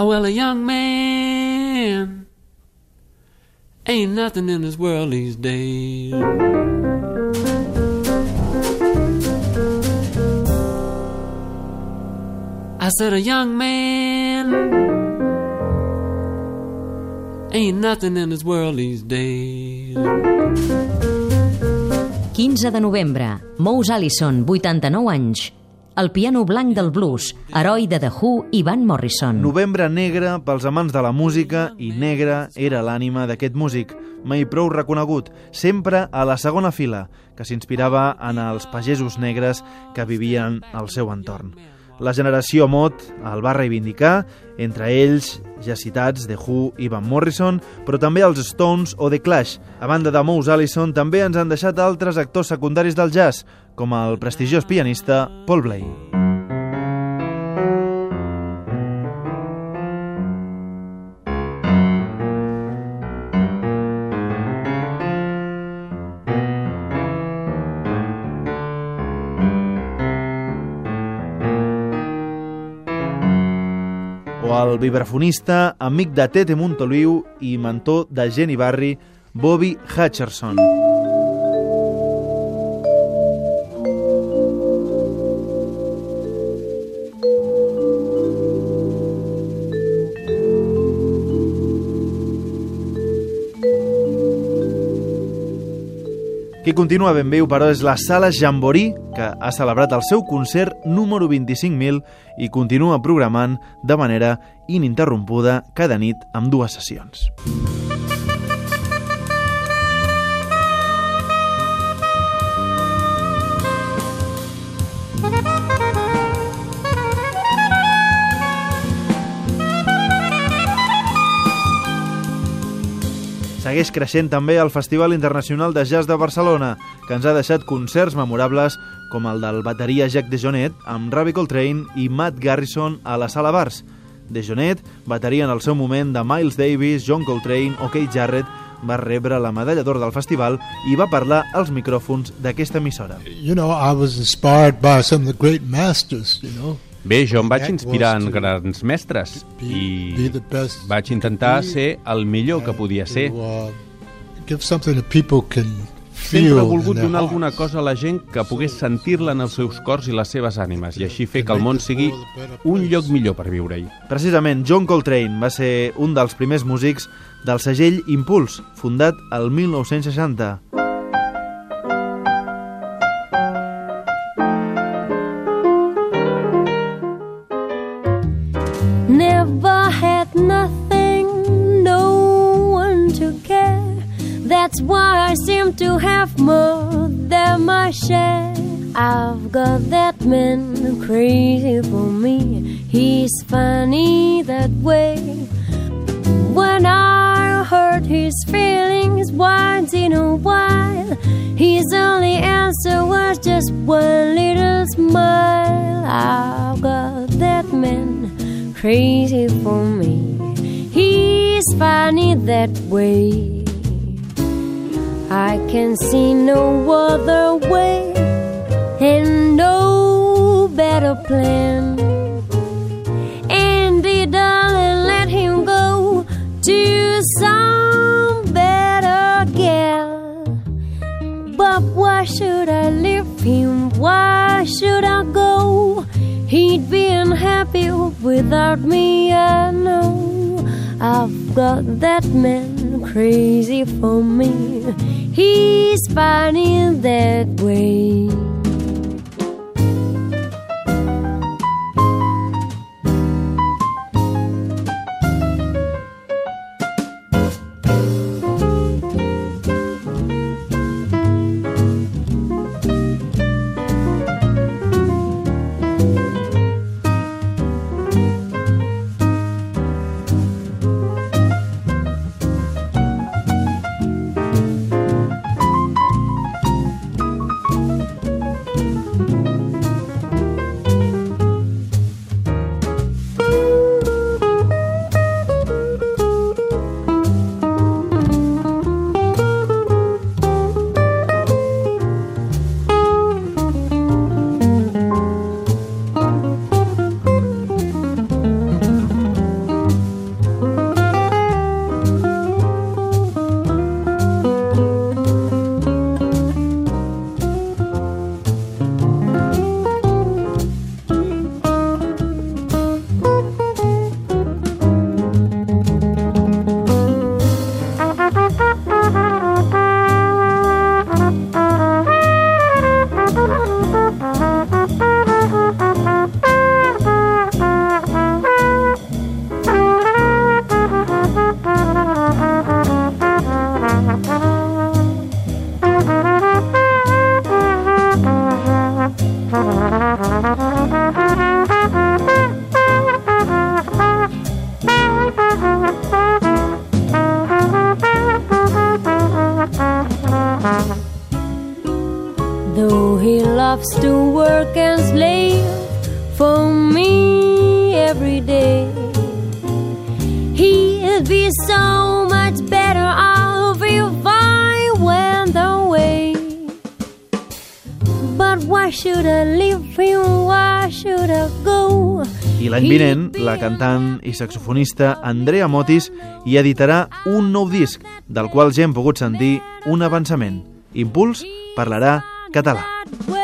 Oh, well, a young man ain't nothing in this world these days. I said, a young man ain't nothing in this world these days. 15 de novembre, Mous Allison, 89 anys. El piano blanc del blues, heroi de The Who i Van Morrison. Novembre negre pels amants de la música i negra era l'ànima d'aquest músic, mai prou reconegut, sempre a la segona fila, que s'inspirava en els pagesos negres que vivien al seu entorn. La generació Mot el va reivindicar, entre ells ja citats The Who i Van Morrison, però també els Stones o The Clash. A banda de Mose Allison, també ens han deixat altres actors secundaris del jazz, com el prestigiós pianista Paul Bley. O el vibrafonista, amic de Tete Montoliu i mentor de Jenny Barry, Bobby Hutcherson. Qui continua ben viu, però, és la Sala Jamborí, que ha celebrat el seu concert número 25.000 i continua programant de manera ininterrompuda cada nit amb dues sessions. Segueix creixent també el Festival Internacional de Jazz de Barcelona, que ens ha deixat concerts memorables com el del bateria Jack DeJohnette amb Ravi Coltrane i Matt Garrison a la Sala Bars. DeJohnette, bateria en el seu moment de Miles Davis, John Coltrane o Keith Jarrett, va rebre la medalla d'or del festival i va parlar als micròfons d'aquesta emissora. You know, I was inspired by some of the great masters, you know. Bé, jo em vaig inspirar en grans mestres i vaig intentar ser el millor que podia ser. Uh, give something that people can Sempre feel he volgut donar alguna cosa a la gent que pogués sentir-la en els seus cors i les seves ànimes i així fer que el món sigui un lloc millor per viure-hi. Precisament, John Coltrane va ser un dels primers músics del segell Impuls, fundat el 1960. That's why I seem to have more than my share. I've got that man crazy for me. He's funny that way. When I hurt his feelings once in a while, his only answer was just one little smile. I've got that man crazy for me. He's funny that way. I can see no other way and no better plan. Andy, darling, let him go to some better gal. But why should I leave him? Why should I go? He'd be unhappy without me, I know. I've got that man crazy for me. He's funny that way. Work and slave for me every day, he'd be so much better off if I went away. But why should I leave him? Why should I go? I l'any vinent, la cantant i saxofonista Andrea Motis hi editarà un nou disc, del qual ja hem pogut sentir un avançament. Impuls parlarà català. Well,